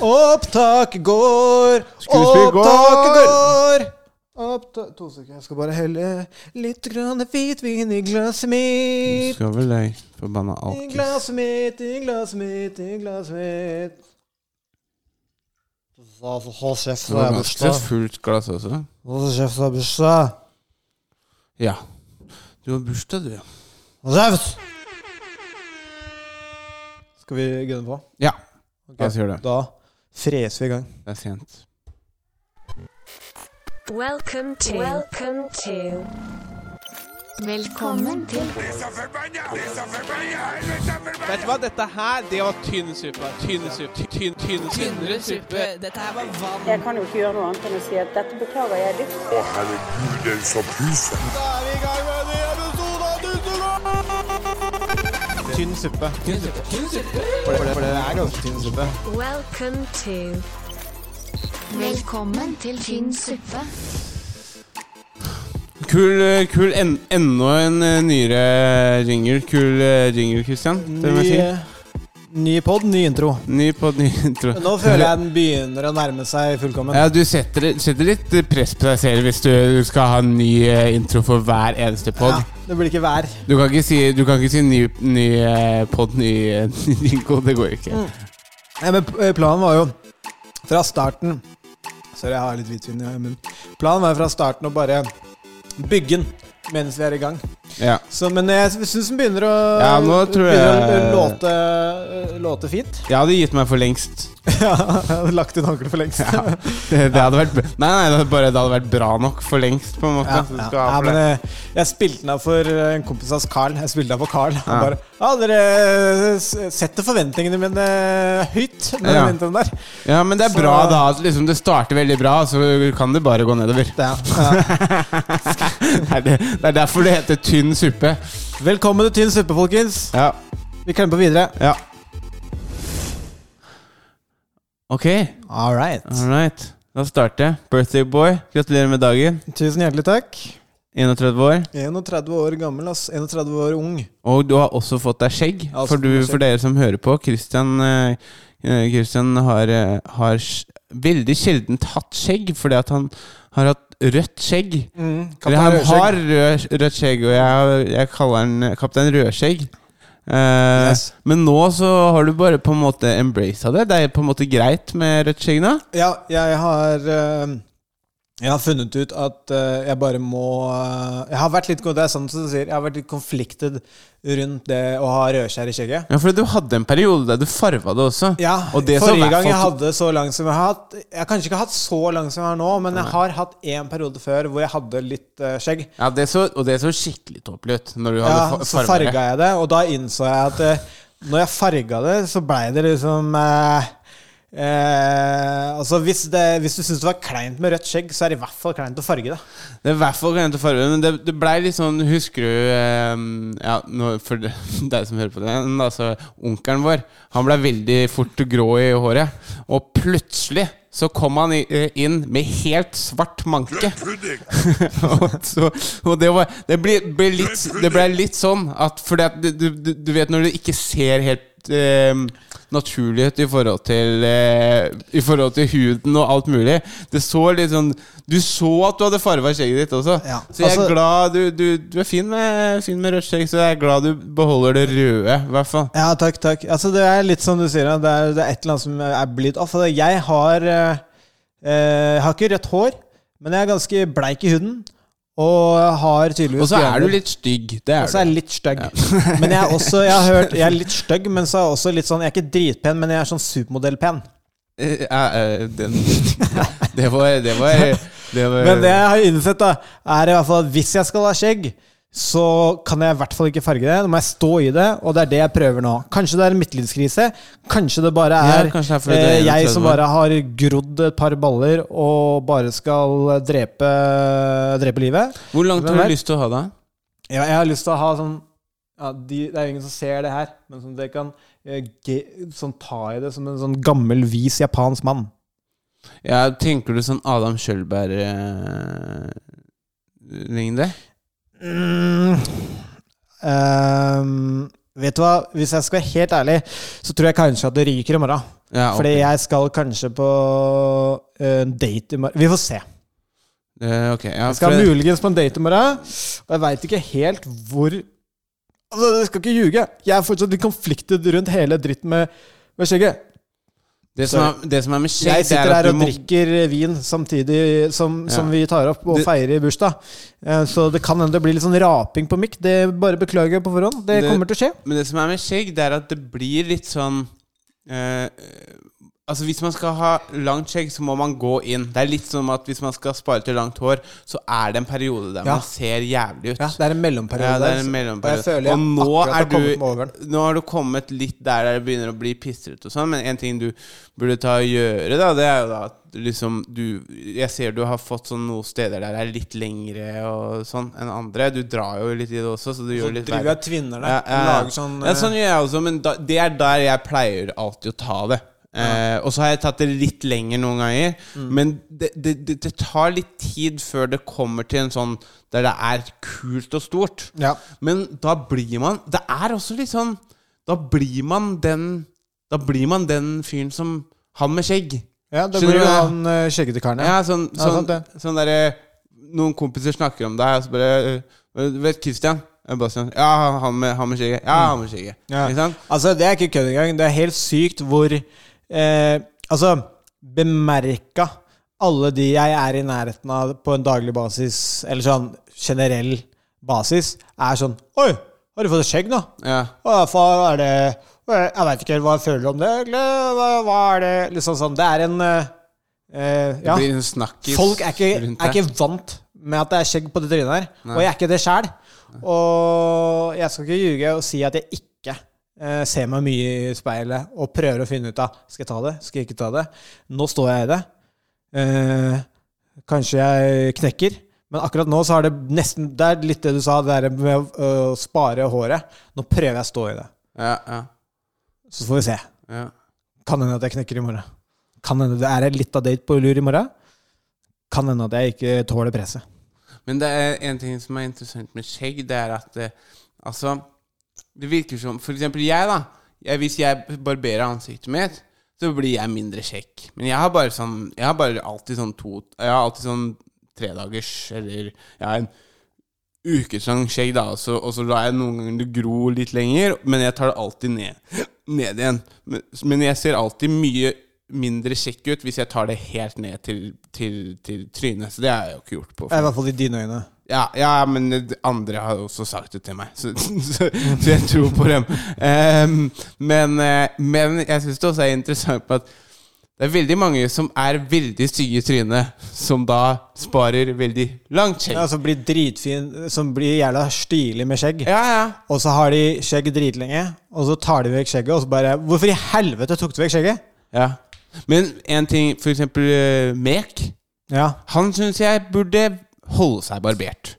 Opptak går, Skuespill går. opptak går. Oppta To sekunder, jeg skal bare helle litt grann hvitvin i glasset Du mitt. skal vel deg, forbanna I alkis. glasset mitt, i glasset mitt, i glasset mitt. Hold kjeft, Det var ganske fullt glass også. Hold kjeft, det er bursdag. Ja. Du har bursdag, du, ja. Hold kjeft! Skal vi gunne på? Ja. Ok. La oss gjøre det. Da freser vi i gang. Det er sent. Welcome to. Welcome to. Velkommen til Vet du hva, dette her, det var tynn suppe. Tynn suppe. Tynn, tynn, tynnere suppe. Dette her var vann. Jeg kan jo ikke gjøre noe annet enn å si at dette beklager jeg dypt. Da er vi i gang med Tynn suppe. Tynn suppe. Tynn suppe. For det, for det er ganske tynn suppe. Welcome to. Velkommen til tynn suppe. Kul, kul en, enda en eh, nyere jingle. Kul eh, jingle, Christian. Det må jeg si. Ny, ny pod, ny intro. Ny podd, ny intro. Nå føler jeg den begynner å nærme seg fullkommen. Ja, Du setter, setter litt press på deg selv hvis du skal ha en ny eh, intro for hver eneste pod. Ja, det blir ikke vær. Du kan ikke si, du kan ikke si ny, ny eh, pod, ny, eh, ny jingle. Det går ikke. Nei, men planen var jo fra starten Sorry, jeg har litt hvitvin i munnen. Planen var fra starten å bare bygge den mens vi er i gang. Ja. Så, men jeg syns den begynner å, Ja, nå tror begynner jeg- å låte, låte fint. Jeg hadde gitt meg for lengst. Ja, jeg hadde lagt ut håndkleet for lengst. Ja, det, det hadde vært Nei, nei, det hadde bare det hadde vært bra nok for lengst, på en måte. Ja, ja. ja, men det. eh, jeg spilte den av for eh, en kompis av oss, Carl. Jeg spilte den av for Carl. Han bare Ja, dere eh, setter forventningene mine høyt Når Ja. den der. Ja, men det er Så- bra da liksom det starter veldig bra, så kan det bare gå nedover. Ja, ja. Det er, det, det er derfor det heter tynn suppe. Velkommen til Tynn suppe, folkens. Ja. Vi klemmer på videre. ja. Ok, All right. all right. Da starter jeg. Birthday boy, gratulerer med dagen. Tusen hjertelig takk. 31 år. 31 år gammel, ass. 31 år ung. Og du har også fått deg skjegg. har For, du, for dere som hører på, Christian, eh, eh, Christian har, eh, har veldig sjeldent hatt skjegg, fordi at han har hatt rødt skjegg. Eller han har rød, rødt skjegg, og jeg, jeg kaller han Kaptein Rødskjegg. Eh, Yes. Men nå så har du bare på en måte embraced det. Det er på en måte greit med rødt skjegg nå? Ja, jeg har eh, Jeg har funnet ut at uh, jeg bare må uh, Jeg har vært litt Det er sånn som du sier, jeg har vært litt konfliktet rundt det å ha rødskjær i skjegget. Ja, for du hadde en periode der du farva det også. Ja, Og det Forrige gang jeg hadde så lang som jeg har hatt Jeg har kanskje ikke hatt så lang som jeg har nå, men jeg har hatt en periode før hvor jeg hadde litt uh, skjegg. Ja, det så, Og det så skikkelig tåpelig ut. Når du hadde Ja, fa- så farga jeg det, og da innså jeg at når jeg farga det, så blei det liksom eh, eh, Altså hvis, det, hvis du syns det var kleint med rødt skjegg, så er det i hvert fall kleint å farge det. Det er i hvert fall kleint å farge, men det, det blei litt sånn Husker du eh, Ja, nå, for deg som hører på det Altså, onkelen vår Han blei veldig fort grå i håret. Og plutselig så kom han inn med helt svart manke. og, så, og det var Det ble, ble, litt, det ble litt sånn at Fordi at du, du, du vet når du ikke ser helt eh, naturlig ut i forhold til eh, I forhold til huden og alt mulig. Det så litt sånn Du så at du hadde farga skjegget ditt også. Ja, så jeg altså- er glad du, du, du er fin med, fin med rødt skjegg, så jeg er glad du beholder det røde, i hvert fall. Ja, takk, takk. Altså, det er litt som du sier, det er, det er et eller annet som er blitt off. Altså, Jeg har eh, eh, Jeg har ikke rødt hår, men jeg er ganske bleik i huden. Og har tydeligvis Og så er du litt stygg. Det Og så er er jeg litt stygg. Men jeg er også Jeg har hørt Jeg er litt stygg, men så er jeg også litt sånn Jeg er ikke dritpen, men jeg er sånn supermodellpen. Eh, eh, den, det var Det var, det var Men det jeg har innsett, da, er i hvert fall at hvis jeg skal ha skjegg, så kan jeg i hvert fall ikke farge det. Nå må jeg stå i det, og det er det jeg prøver nå. Kanskje det er en midtlivskrise. Kanskje det bare er, ja, det er det eh, jeg som bare har grodd et par baller og bare skal drepe, drepe livet. Hvor langt har du lyst til å ha det? Ja, jeg har lyst til å ha sånn ja, de, Det er jo ingen som ser det her, men sånn det kan eh, ge, sånn, ta i det som en sånn gammel, vis japansk mann. Ja, tenker du sånn Adam Schjølberg-lignende? Mm. Um, Vet du hva, hvis jeg skal være helt ærlig, så tror jeg kanskje at det ryker i morgen. Ja, okay. Fordi jeg skal kanskje på eh, en date i morgen. Vi får se. Uh, okay. ja, Jeg skal for- muligens på en date i morgen, og jeg veit ikke helt hvor Altså, Jeg skal ikke ljuge. Jeg er fortsatt litt konfliktet rundt hele dritten med, med skjegget. Det, som er, det som er med skjegg, Jeg sitter er her og må drikker vin samtidig som, som Ja. vi tar opp og Det- feirer bursdag. Eh, Så det kan hende det blir litt sånn raping på mikk. Det bare beklager jeg på forhånd. Det Det- kommer til å skje. Men det som er med skjegg, det er at det blir litt sånn eh, Altså Hvis man skal ha langt skjegg, så må man gå inn. Det er litt som at hvis man skal spare til langt hår, så er det en periode der Ja. man ser jævlig ut. Ja, det er en mellomperiode. Ja, det er en mellomperiode. Og Og nå er du-. Nå har du kommet litt der det begynner å bli pistrete og sånn, men en ting du burde ta og gjøre, da, det er jo da at liksom du Jeg ser du har fått sånn noen steder der det er litt lengre og sånn enn andre. Du drar jo litt i det også, så du Så gjør litt verre. Så driver jeg og tvinner det. Ja, ja. Lager sånn ja, sånn gjør jeg også, men da, det er der jeg pleier alltid å ta det. Eh, og så har jeg tatt det litt lenger noen ganger. Mm. Men det, det, det, tar litt tid før det kommer til en sånn der det er kult og stort. Ja. Men da blir man Det er også litt sånn Da blir man den Da blir man den fyren som Han med skjegg. ja, da blir jo han uh, skjeggete karen. Ja, sånn, sånn, ja, sånn derre Noen kompiser snakker om deg, og så bare øh, Vet Christian? Bastian. Ja, han med, han med skjegget. Ja, han med skjegget. Ja. Altså, det er ikke kødd engang. Det er helt sykt hvor eh, Altså, bemerka alle de jeg er i nærheten av på en daglig basis, eller sånn generell basis, er sånn Oi, har du fått skjegg nå? Ja. Hva er det Jeg veit ikke helt hva jeg føler om det, Hva, hva er det Liksom sånn. Det er en eh, Ja. Det blir en snakkis Folk er ikke, rundt er ikke vant med at det er skjegg på det trynet her. Og jeg er ikke det sjæl. Og jeg skal ikke ljuge og si at jeg ikke eh, ser meg mye i speilet og prøver å finne ut av Skal jeg ta det, skal jeg ikke ta det. Nå står jeg i det. Eh, kanskje jeg knekker. Men akkurat nå så har det nesten Det er litt det du sa, det der med å å spare håret. Nå prøver jeg å stå i det. Ja, ja, Så får vi se. ja. Kan hende at jeg knekker i morgen. Kan hende det er litt av date på lur i morgen. Kan hende at jeg ikke tåler presset. Men det er en ting som er interessant med skjegg, det er at det, Altså, det virker som For eksempel jeg, da. Jeg, hvis jeg barberer ansiktet mitt, så blir jeg mindre kjekk. Men jeg har bare sånn Jeg har bare alltid sånn to Jeg har alltid sånn tredagers eller Jeg har en ukeslang skjegg, da, og så, og så lar jeg noen ganger det gro litt lenger, men jeg tar det alltid ned, ned igjen. Men, men jeg ser alltid mye mindre kjekk ut hvis jeg tar det helt ned til, til, til trynet. Så det har jeg jo ikke gjort på. I hvert fall i dine øyne. Ja, ja, men andre har også sagt det til meg, så, så, så jeg tror på dem. Um, men, eh, men jeg syns det også er interessant at det er veldig mange som er veldig stygge i trynet, som da sparer veldig langt skjegg. Ja, som blir dritfin, som blir jævla stilig med skjegg. Ja, ja. Og så har de skjegg dritlenge, og så tar de vekk skjegget, og så bare Hvorfor i helvete tok du vekk skjegget? ja. Men en ting, for eksempel eh, Mek. Ja. Han syns jeg burde holde seg barbert.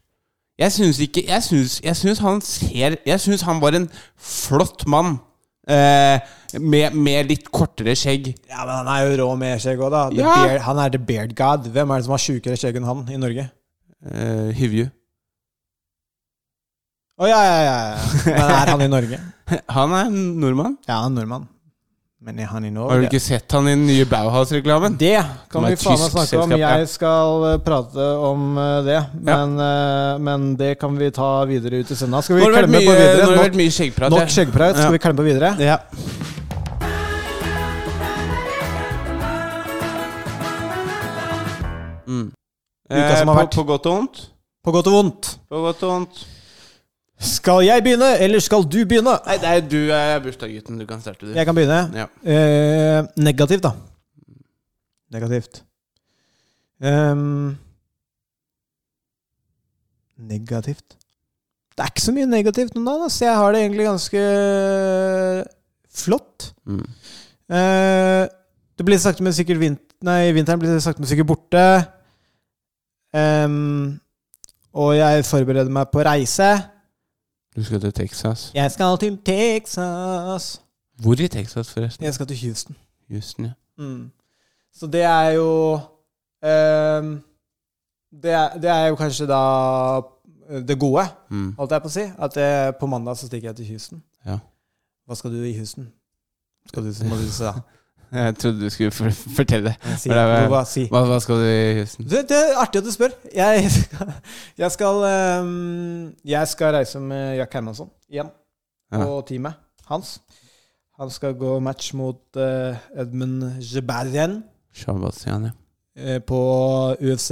Jeg syns ikke Jeg syns, han ser Jeg syns han var en flott mann. Eh, med, med litt kortere skjegg. ja, men han er jo rå med skjegg òg, da. Ja. beard, han er the beard god. Hvem er det som har sjukere skjegg enn han i Norge? Uh, Hivju. Å ja, ja, ja. ja. Men er han i Norge? Han er en nordmann. Ja, han er nordmann. Men er han i Norge? Har du ikke sett han i den nye Bauhaus-reklamen? Det kan vi faen meg snakke om. Jeg skal eh, prate om eh, det. Men, ja. men det kan vi ta videre ut i søndag. Skal vi vært klemme mye, på nå har det vært mye skjeggprat. nok ja. skjeggprat. Skal vi klemme på videre? Ja. Mm. Uka som har på, på godt og vondt? På godt og vondt. På godt og vondt. Skal jeg begynne, eller skal du begynne? Nei, det er du er bursdagsgutten. Du kan starte, du. Jeg kan begynne. Ja. Eh, negativt, da. Negativt. Um, negativt Det er ikke så mye negativt nå, da, så jeg har det egentlig ganske flott. Mm. Eh, det blir sakte, men sikkert vint Nei, vinteren blir sakte, men sikkert borte. Um, og jeg forbereder meg på reise. Du skal til Texas. Jeg skal til Texas. Hvor i Texas, forresten? Jeg skal til Houston. Houston, ja. Mm. Så det er jo um, det, er, det er jo kanskje da det gode, Mm. holdt jeg på å si. At det, på mandag så stikker jeg til Houston. Ja. Hva skal du i Houston? Skal du, til si da. Jeg trodde du skulle for fortelle. Si, er- hva, si. Hva, hva skal du i? Det, det er artig at du spør. Jeg, jeg skal um, Jeg skal reise med Jack Hermansson igjen. Ja. Og teamet hans. Han skal gå match mot uh, Edmund Jebarian Shabazian, ja. eh, på UFC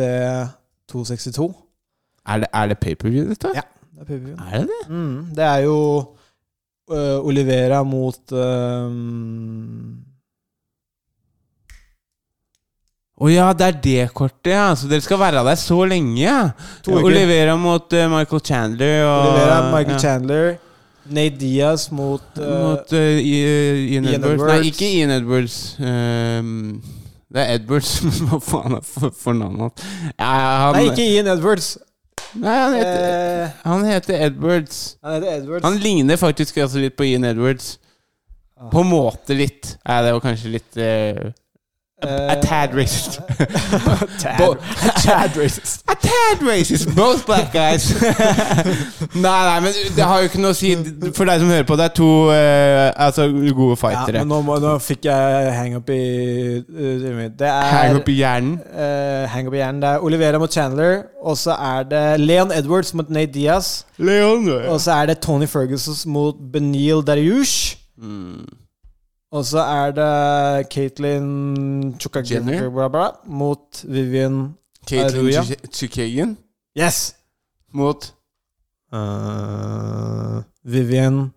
262. Er det, er det pay-per-view, dette? Ja. Det er pay-per-view. Er det det? Mm, det er jo uh, Olivera mot ehm, Å ja, det er det kortet, ja. Så dere skal være der så lenge, ja. Olivera mot uh, Michael Chandler og Olivera, Michael ja. Chandler. Nate Diaz mot uh, Mot uh, Ian, Ian Edwards. Nei, ikke Ian Edwards. Um, det er Edwards. Hva faen er for, for navnet hans? Ja, han, Nei, ikke Ian Edwards. Nei, han heter, han heter Edwards. han heter Edwards. Han ligner faktisk også litt på Ian Edwards. På en måte litt. Nei, det var kanskje litt eh, a, a tad racist. Bo- tad, tad racist. A tad racist, both black guys. nei, nei, men det har jo ikke noe å si for deg som hører på. Det er to uh, altså, gode Ja, fightere. men nå, må, nå fikk jeg hang up i uh, Det er Hang-up i hjernen. Uh, hang up i hjernen. Det er Olivera mot Chandler, og så er det Leon Edwards mot Nate Diaz. Leon. Og så er det Tony Ferguson mot Benil Dariush. Mm. Og så er det Caitlyn Jenner. Mot Vivian Aruya. Ch- Chukagian Yes! mot Uh, Vivian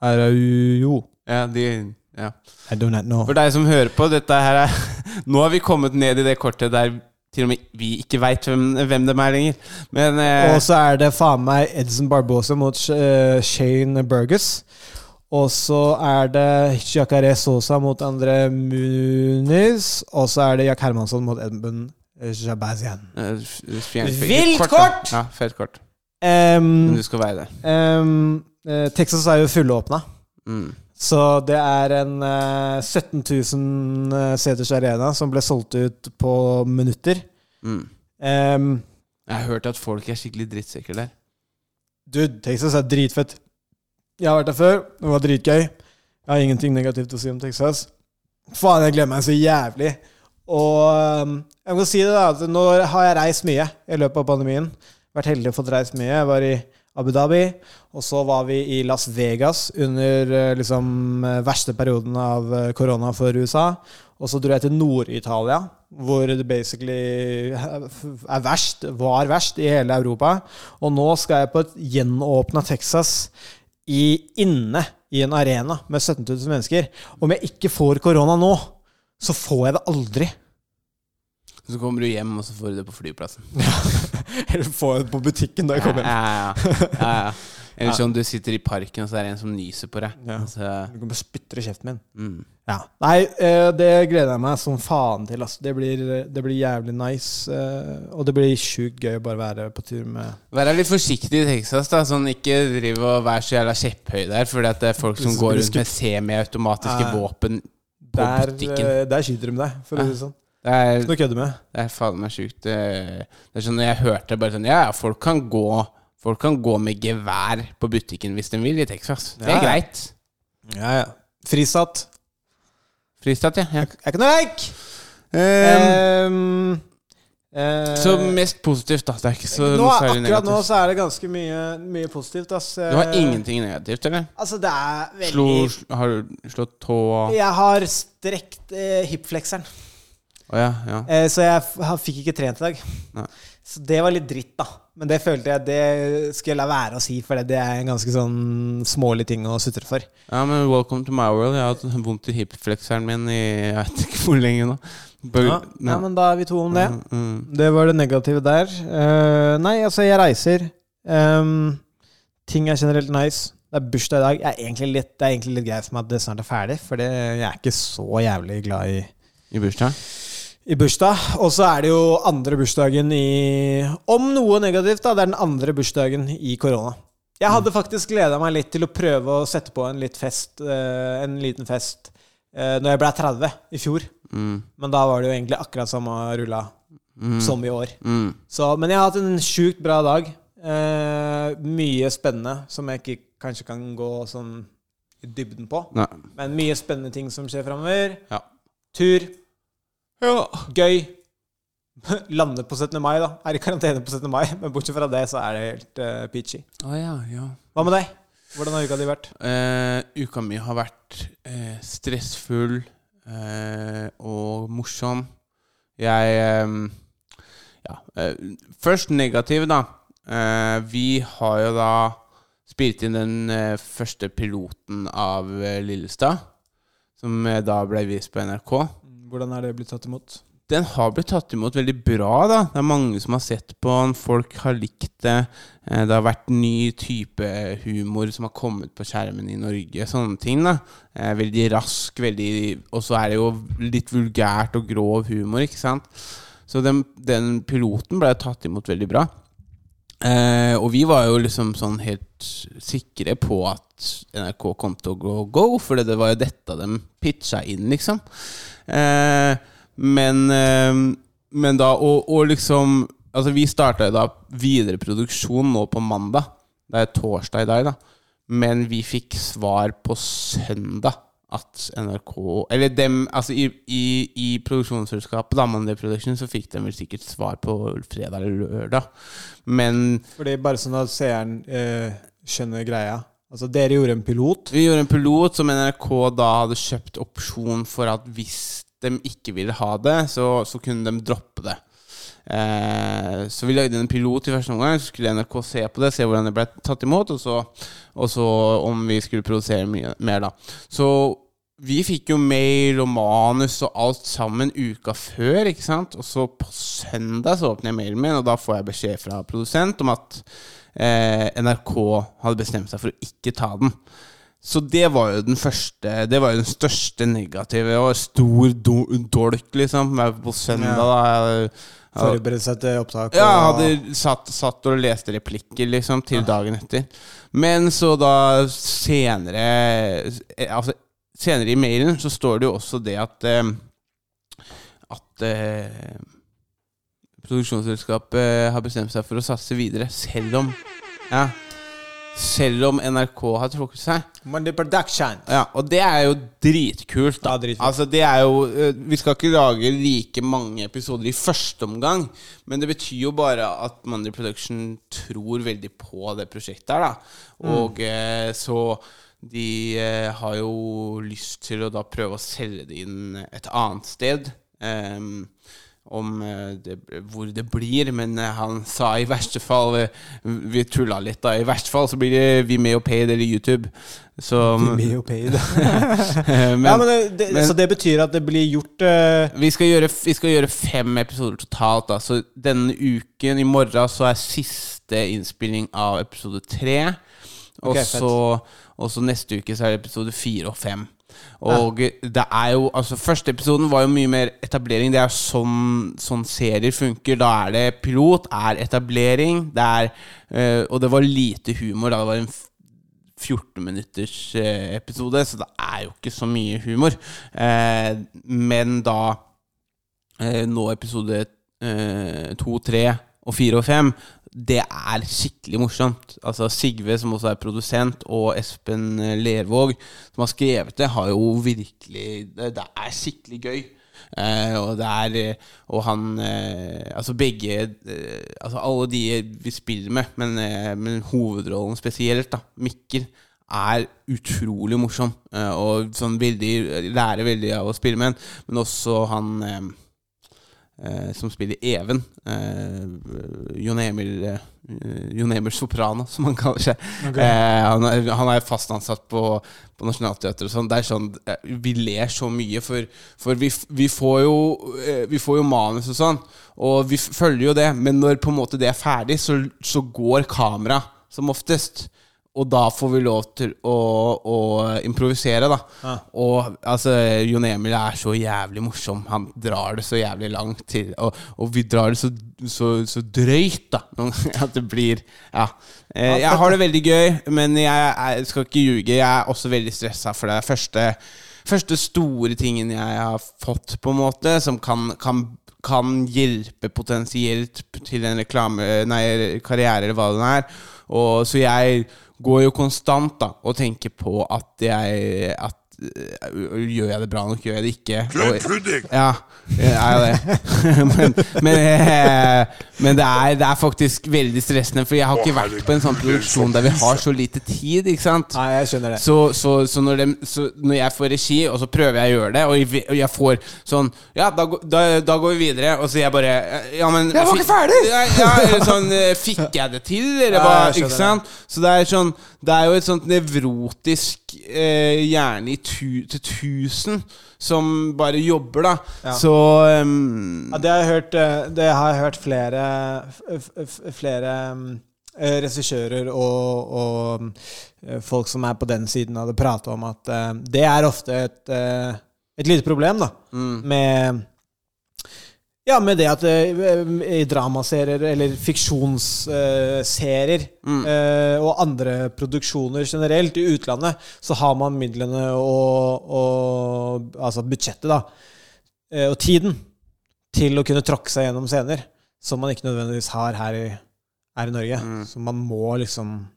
Araujo. Ja, de ja. I do not know. For deg som hører på, dette her er Nå har vi kommet ned i det kortet der til og med vi ikke veit hvem, hvem de er lenger. Men uh, Og så er det faen meg Edson Barbosa mot uh, Shane Burgess. Og så er det Jacaré Sosa mot André Muniz. Og så er det Jack Hermansson mot Edmund Jabazian. eh, Vilt kort! Ja, fett kort. Men Um, du skal være der. um, eh, Texas er jo fullåpna. Mm. Så det er en uh, 17 000 eh, seters arena som ble solgt ut på minutter. Mm. Um, Jeg har hørt at folk er skikkelig drittsekker der. Dude, Texas er dritfett. Jeg har vært der før. Det var dritgøy. Jeg har ingenting negativt å si om Texas. Faen, jeg gleder meg så jævlig. Og um, jeg må si det, da. At nå har jeg reist mye i løpet av pandemien. Vært heldig og fått reist mye. Jeg var i Abu Dhabi, og så var vi i Las Vegas under eh, liksom eh, verste perioden av eh, korona for USA. Og så dro jeg til Nord-Italia, hvor det basically er verst, var verst i hele Europa. Og nå skal jeg på et gjenåpna Texas i, inne i en arena med 17 000 mennesker. Om jeg ikke får korona nå, så får jeg det aldri. Så kommer du hjem, og så får du det på flyplassen. Eller får jeg det på butikken da jeg kommer hjem. Ja, ja, ja, ja. Eller sånn du sitter i parken, og så er det en som nyser på deg. Ja. Altså, Du kan bare spytte i kjeften min. mm. Ja. Nei, eh, det gleder jeg meg som faen til. Altså. Det blir, det blir jævlig nice. eh, Og det blir sjukt gøy å bare være på tur med Vær litt forsiktig i Texas. da Sånn Ikke driv og vær så jævla kjepphøy der, Fordi at det er folk som går rundt med semiautomatiske Ja. våpen på der, butikken. eh, der skyter de deg, for å si det sånn. Det er, det er faen meg sjukt. Det, er sånn når jeg hørte bare sånn ja, folk kan gå Folk kan gå med gevær på butikken hvis de vil i Texas. Det er ja. greit. Ja, ja. Frisatt. Fristatt, ja. ja. Er ikke noe leik! Um, eh, så mest positivt, da. Det er ikke så nå, noe særlig akkurat nå så er det ganske mye, mye positivt. Ass. Du har ingenting negativt, eller? Altså, det er Slo, veldig har du slått tåa? Jeg har strekt eh, hipflekseren, ja, ja. eh, så jeg fikk ikke trent i dag. Nei. Så det var litt dritt, da. Men det følte jeg det skulle jeg la være å si, for det, det er en ganske sånn smålig ting å sutre for. Ja, men welcome to my world. Jeg har hatt vondt i hipflexeren min i jeg vet ikke hvor lenge nå. Bør, Ja, ja, men da er vi to om det. Mm, mm. Det var det negative der. Uh, nei, altså, jeg reiser. Um, ting er generelt nice. Det er bursdag i dag. Jeg er egentlig litt, det er egentlig litt greit for meg at det snart er ferdig, for det, jeg er ikke så jævlig glad i, I bursdag? I bursdag. Og så er det jo andre bursdagen i Om noe negativt, da. Det er den andre bursdagen i korona. Jeg hadde faktisk gleda meg litt til å prøve å sette på en, litt fest, eh, en liten fest uh, når jeg ble 30 i fjor. Mm. Men da var det jo egentlig akkurat samme rulla Mm. som i år. Mm. Så, men jeg har hatt en sjukt bra dag. Eh, mye spennende som jeg ikke kanskje kan gå sånn i dybden på. Nei. Men mye spennende ting som skjer framover. Ja. Tur. Ja. Gøy. Lande på 17. mai, da. Er i karantene på 17. mai, men bortsett fra det, så er det helt uh, peachy. Oh, ja, ja. Hva med deg? Hvordan har uka di vært? Uh, uka mi har vært uh, stressfull eh, og morsom. Jeg um, Ja. først negativ, da. Eh, vi har jo da spilt inn den første piloten av Lillestad. Som da ble vist på NRK. Hvordan er det blitt tatt imot? Den har blitt tatt imot veldig bra. da Det er mange som har sett på den. Folk har likt det. Eh, Det har vært ny type humor som har kommet på skjermen i Norge. Sånne ting. da Eh, Veldig rask, veldig Og så er det jo litt vulgært og grov humor, ikke sant. Så den, den piloten ble tatt imot veldig bra. Eh, og vi var jo liksom sånn helt sikre på at NRK kom til å gå go, for det var jo dette de pitcha inn, liksom. Eh, men, eh, men da og, og liksom Altså, vi starta da videre produksjon nå på mandag. Det er torsdag i dag, da. Men vi fikk svar på søndag at NRK Eller dem, altså i, i, i produksjonsselskapet, da, Production, så fikk de vel sikkert svar på fredag eller lørdag. Men Fordi Bare sånn at seeren eh, skjønner greia. Altså, dere gjorde en pilot. vi gjorde en pilot som NRK da hadde kjøpt opsjon for at hvis de ikke ville ha det, så, så kunne de droppe det. Eh, så vi lagde en pilot i første omgang. Så skulle NRK se på det, se hvordan det ble tatt imot, og så, og så om vi skulle produsere mye mer, da. Så vi fikk jo mail og manus og alt sammen uka før, ikke sant. Og så på søndag så åpner jeg mailen min, og da får jeg beskjed fra produsent om at eh, NRK hadde bestemt seg for å ikke ta den. Så det var jo den første Det var jo den største negative. Og stor do dolk, liksom. På søndag, da. Jeg, Forberede seg til opptak. ja, hadde satt, satt og leste replikker liksom til dagen etter. Men så da senere eh, Altså senere i mailen så står det jo også det at eh, At eh, produksjonsselskapet har bestemt seg for å satse videre, selv om Ja. Selv om NRK har trukket seg. Monday Production. Ja, og det er jo dritkult. da Ja, dritkult. Altså det er jo eh, Vi skal ikke lage like mange episoder i første omgang, men det betyr jo bare at Monday Production tror veldig på det prosjektet her, da. Og mm. så de eh, har jo lyst til å da prøve å selge det inn et annet sted. Ehm, om eh, det, hvor det blir, men eh, han sa i verste fall eh, Vi tulla litt, da. I verste fall så blir det Vimeo Paid eller YouTube. Så Vimeo Paid. men, ja, men det, det, men- så det betyr at det blir gjort uh... vi, skal gjøre, vi skal gjøre fem episoder totalt. Da. Så denne uken, i morgen, så er siste innspilling av episode tre. Så og så neste uke så er det episode fire og fem. Og det er jo Altså, første episoden var jo mye mer etablering. Det er sånn, sånn serier funker. Da er det pilot, er etablering, det er eh, Og det var lite humor. Da det var en 14 minutters eh, episode, så det er jo ikke så mye humor. Eh, men da eh, nå episode eh, to, tre og fire og fem, det er skikkelig morsomt. Altså Sigve, som også er produsent, og Espen eh, Lervåg, som har skrevet det, har jo virkelig Det, er skikkelig gøy. Eh, og det er eh, Og han eh, Altså begge eh, Altså alle de vi spiller med, men, eh, men hovedrollen spesielt, da, Mikkel, er utrolig morsom. og sånn veldig lærer veldig av å spille med han. Men også han som spiller Even. Eh, Jon Emil eh, Jon Emil Soprano, som han kaller seg. Eh, han, er, han er fast ansatt på, på Nationaltheatret. og Sånn. Det er sånn eh, Vi ler så mye, for, for vi, vi får jo eh, Vi får jo manus og sånn, og vi følger jo det. Men når på en måte det er ferdig, så, så går kamera som oftest. Og da får vi lov til å, å improvisere, da. Og altså, Jon Emil er så jævlig morsom. Han drar det så jævlig langt til. Og, og vi drar det så, så, så drøyt, da. At det blir Ja. Eh, Jeg har det veldig gøy, men jeg, jeg skal ikke ljuge. Jeg er også veldig stressa for det første, første store tingen jeg har fått, på en måte, som kan, kan kan hjelpe potensielt til en reklame Nei, karriere eller hva det er. Og, så jeg går jo konstant da og tenker på at jeg at, Gjør jeg det bra nok? Gjør jeg det ikke? Og, ja, jeg er det. men men, eh, men det, er, det er faktisk veldig stressende, for jeg har ikke vært på en sånn produksjon der vi har så lite tid. Ikke sant? Nei, jeg skjønner det. Så, så, så, når de, så når jeg får regi, og så prøver jeg å gjøre det, og jeg, og jeg får sånn Ja, da, da, da går vi videre, og så jeg bare Ja, men Jeg var ikke ferdig! Ja, ja, sånn eh, Fikk jeg det til, eller hva? Ikke sant? Så det er sånn Det er jo et sånt nevrotisk eh, gjerne i tu, til tusen som bare jobber, da. Ja. Så um, Ja, det har jeg hørt, eh, det har jeg hørt flere, flere eh, regissører og, og folk som er på den siden av det, prate om at eh, det er ofte et, et lite problem, da. mm, Med ja, med det at eh, i dramaserier eller fiksjonsserier Mm. eh, og andre produksjoner generelt i utlandet, så har man midlene og, og altså budsjettet, da, eh, og tiden til å kunne tråkke seg gjennom scener, som man ikke nødvendigvis har her i, her i Norge. Mm. Så man må liksom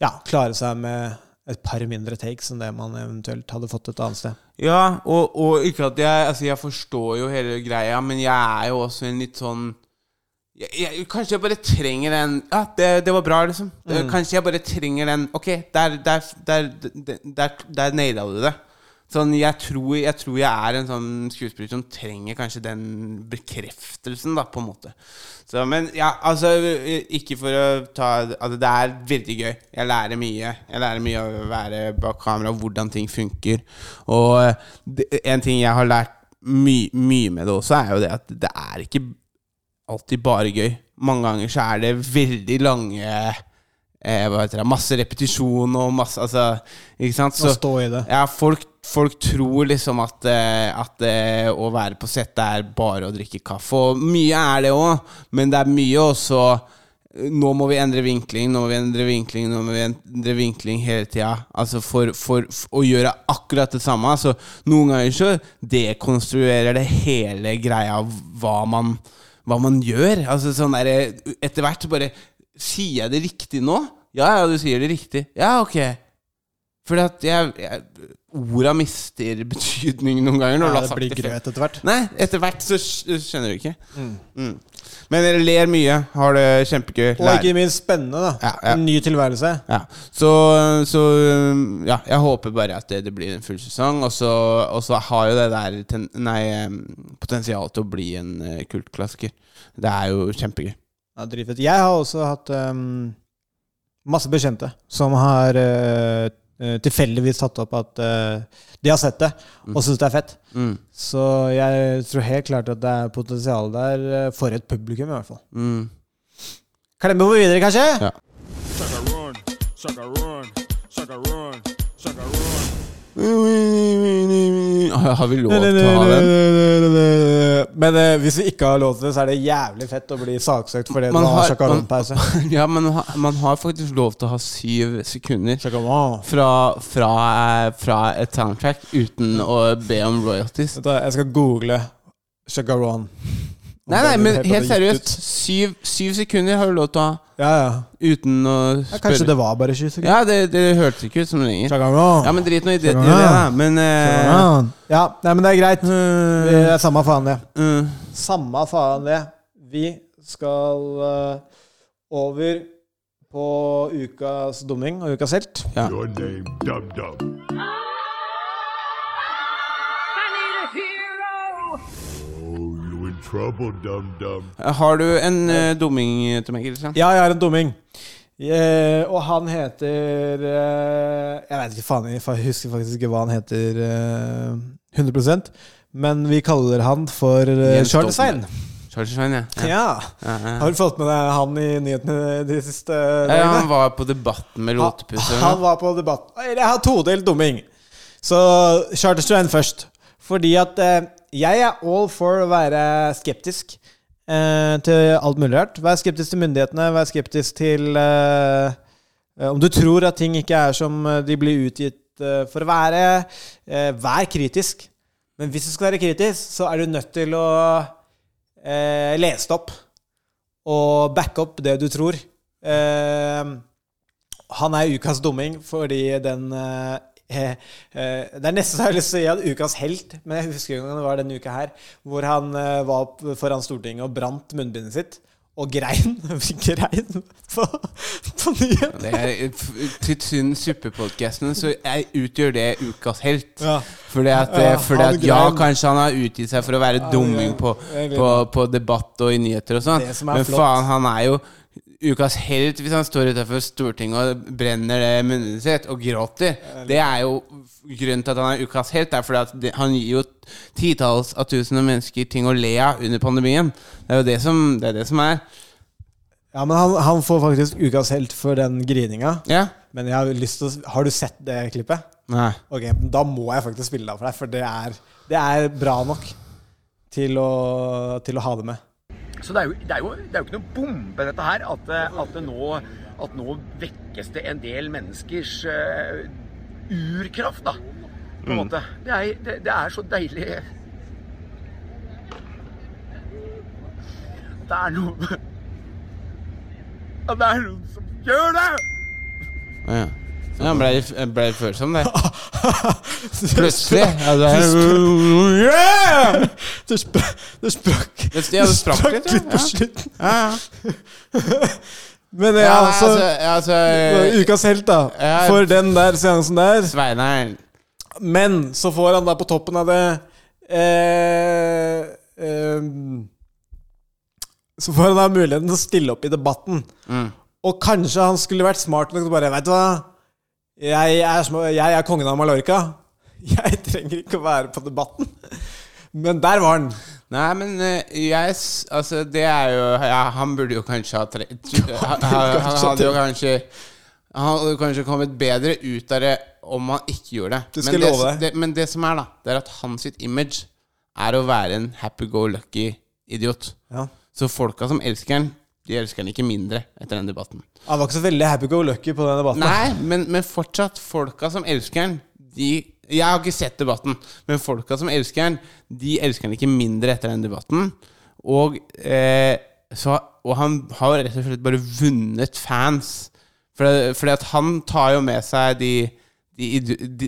ja, klare seg med et par mindre takes enn det man eventuelt hadde fått et annet sted. Ja, og, og ikke at jeg Altså, jeg forstår jo hele greia, men jeg er jo også en litt sånn jeg, jeg, Kanskje jeg bare trenger den Ja, det, det var bra, liksom. Mm. Kanskje jeg bare trenger den Ok, der, der, der, der, der, naila du det. Sånn, jeg tror, jeg tror jeg er en sånn skuespiller som trenger kanskje den bekreftelsen, da, på en måte. Så, men ja, altså Ikke for å ta Altså, det er veldig gøy. Jeg lærer mye. Jeg lærer mye av å være bak kamera, hvordan ting funker. Og en ting jeg har lært my, mye med det også, er jo det at det er ikke alltid bare gøy. Mange ganger så er det veldig lange eh, Masse repetisjon og masse Altså, ikke sant? Så, stå i det. Ja, folk, folk tror liksom at, eh, at eh, å være på settet er bare å drikke kaffe. Og mye er det òg, men det er mye også eh, Nå må vi endre vinkling, nå må vi endre vinkling, nå må vi endre vinkling hele tida. Altså for, for, for å gjøre akkurat det samme. Altså, noen ganger så dekonstruerer det hele greia hva man, hva man gjør. Altså sånn der, Etter hvert bare Sier jeg det riktig nå? Ja, ja, du sier det riktig. Ja, ok. Fordi at jeg, jeg Orda mister betydning noen ganger. Når Ja, det blir grøt etter hvert. Nei, etter hvert så skjønner du ikke. Mm. Men dere ler mye, har det kjempegøy. Og ikke minst spennende, da. Ja, ja. En ny tilværelse. ja. Så, så ja, jeg håper bare at det, det blir en full sesong. Og så, og så har jo det der ten, nei, potensial til å bli en eh, kultklassiker. Det er jo kjempegøy. Ja, dritfett. Jeg har også hatt um, masse bekjente som har eh, tilfeldigvis tatt opp at uh, de har sett det og syns det er fett. Mm. Så jeg tror helt klart at det er potensial der for et publikum, i hvert fall. Mm. Klemme vi videre, kanskje? Ja. Har vi lov til å ha den? Men eh, hvis vi ikke har lov til det, så er det jævlig fett å bli saksøkt fordi Man du har har- man, Ja, men man har, man har faktisk lov til å ha syv sekunder Sjakaron. fra, fra, eh, fra et soundtrack uten å be om royalties. Vet du hva, Jeg skal google Chagaron. Nei, nei, men helt Helt seriøst. Syv, syv sekunder har du lov til å ha Ja, ja. uten å spørre. ja kanskje det var bare 20 sekunder. Ja, det, det hørtes ikke ut som lenger. Sjakaron. Ja, men drit nå i det, i det da. Men eh, Ja, nei, men det er greit. Det er samme faen, det. Mm. Samme faen, det. Vi skal uh, over på ukas dumming og ukas helt. ja. Your name, Dum Dum. Trouble, Dum Dum. Har du en uh, dumming til meg, Kristian? Ja, jeg har en dumming. Yeah, og han heter uh, Jeg vet ikke faen, jeg husker faktisk ikke hva han heter uh, 100% men vi kaller han for uh, Charles Svein. Charles Svein, ja. ja. Ja. ja, ja. Har du fått med deg han i nyhetene de siste Ja, dagene? han var på Debatten med Lotepus. Han, han var på debatt. Jeg har todelt dumming. Så Charles Strand først. Fordi at eh, jeg er all for å være skeptisk eh, til alt mulig rart. Vær skeptisk til myndighetene, vær skeptisk til eh, Om du tror at ting ikke er som de blir utgitt for å være, vær kritisk. Men hvis du skal være kritisk, så er du nødt til å eh, lese det opp og backe opp det du tror. Eh, Han er ukas dumming fordi den eh, eh, Det er nesten så jeg har lyst til å gi han ukas helt, men jeg husker ikke gang det var denne uka her, hvor han eh, var foran Stortinget og brant munnbindet sitt. Og grein. grein på, på nyheten. Det er, til Tynn suppe-podkasten så jeg utgjør det ukas helt. Ja. Fordi at, Ja, fordi at ja, kanskje han har utgitt seg for å være dumming på, på, på debatt og i nyheter og sånn, men flott. faen, han er jo ukas helt hvis han står utenfor Stortinget og brenner det munnen sitt og gråter. Det er jo grunnen til at han er ukas helt. Det er fordi han gir jo titalls av tusen av mennesker ting å le av under pandemien. Det er jo det som, det er, det som er. Ja, men han, han får faktisk ukas helt for den grininga. Ja? Men jeg har lyst til å Har du sett det klippet? Nei. Ok, da må jeg faktisk spille det av for deg, for det er, det er bra nok til å, til å ha det med. Så det er, jo, det, er jo, det er jo ikke noe bombe, dette her. At, eh, at, det nå, at nå vekkes det en del menneskers uh, urkraft, da. På en måte. Det er, det, er så deilig Det er noe At det er noen som gjør det! Ja. Ja, han ble, ble følsom, det. Plutselig. Ja, det er, yeah! Det sprakk Det sprakk, Det- ja, det sprakk litt, litt på slutten. Ja. Men ja, ja altså, altså, altså Ukas helt, da. For den der seansen der. Sveinern. Men så får han da på toppen av det eh, eh, Så får han da muligheten til å stille opp i debatten. Mm. Og kanskje han skulle vært smart nok til bare Vet du hva? Jeg er, små, jeg er kongen av Mallorca. Jeg trenger ikke å være på debatten. Men der var han. Nei, men eh, jeg Altså, det er jo ja, Han burde jo kanskje ha tre, han, han, hadde jo kanskje Han hadde kanskje kommet bedre ut av det om han ikke gjorde det. Men, det, det, men det som er, da, det er at hans sitt image er å være en happy-go-lucky idiot. Ja. Så folka som elsker han, de elsker han ikke mindre etter den debatten. Han var ikke så veldig happy-go-lucky på den debatten. Nei, men, men fortsatt, folka som elsker han, de Jeg har ikke sett debatten, men folka som elsker han, de elsker han ikke mindre etter den debatten. Og, eh, så, og han har rett og slett bare vunnet fans. For, fordi at han tar jo med seg de, de,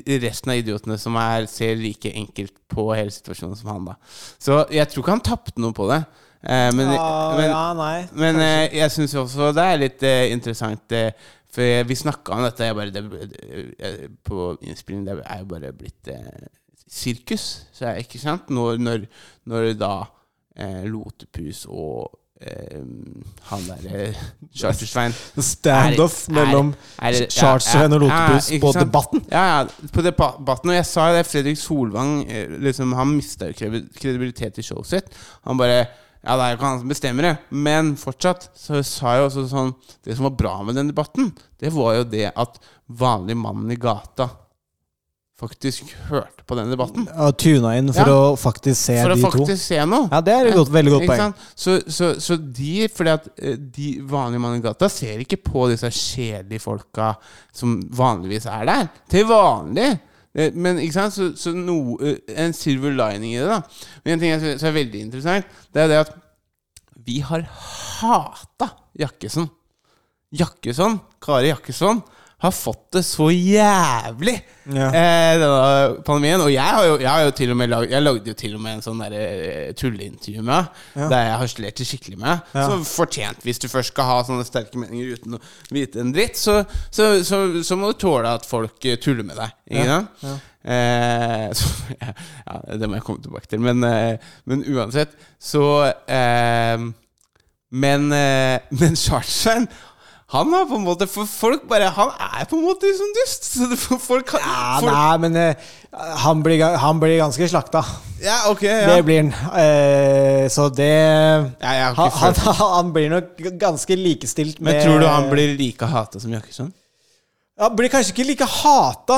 de resten av idiotene som er, ser like enkelt på hele situasjonen som han, da. Så jeg tror ikke han tapte noe på det. Eh, men, Ja, men, ja, nei. men eh, jeg syns også det er litt eh, interessant eh, For vi snakka om dette jeg bare, det, eh, på innspilling. Det er jo bare blitt eh, sirkus. Så er, ikke sant? Når, når, når da eh, Lotepus og eh, han derre Chartersvein Standoff Er- er- mellom er- ja, Chartersveien og ja, ja, Lotepus på sant? Debatten. Ja, ja, på debatten. Og jeg sa det, Fredrik Solvang eh, liksom, Han mista jo kredibilitet i showet sitt. Han bare Ja, det er jo ikke han som bestemmer det, men fortsatt så sa jeg også sånn Det som var bra med den debatten, det var jo det at vanlig mannen i gata faktisk hørte på den debatten. Og tuna inn for Ja. å faktisk se For å de to. faktisk se noe. Ja, det er et godt, veldig godt poeng. Så, så, så de Fordi at eh, de vanlige mann i gata ser ikke på disse kjedelige folka som vanligvis er der. Til vanlig. Eh, Men ikke sant? Så, så no, eh, en silver lining i det, da. Men en ting jeg synes er veldig interessant, det er det at vi har hata Jakkesson. Jakkesson, Kari Jakkesson, har fått det så jævlig Ja. eh, denne pandemien. Og jeg har jo, jeg har jo til og med lag, Jeg lagde jo til og med en sånn der, eh, tulleintervju med ja. der jeg harselerte skikkelig med. Ja. Så fortjent, hvis du først skal ha sånne sterke meninger uten å vite en dritt, så, så, så, så må du tåle at folk eh, tuller med deg. Ikke Ja. sant? Eh, så, ja, det må jeg komme tilbake til. Men, eh, men uansett, så eh, Men, eh, men Chartersveien han har på en måte For folk bare Han er på en måte liksom dust. Så folk, kan- Ja, folk, nei, men uh, han, blir, han blir ganske slakta. Ja, ok. Ja. Det blir han. Uh, så det Ja, han, han, han blir nok ganske likestilt med Men tror du han blir like hata som Jakkesson? Han blir kanskje ikke like hata,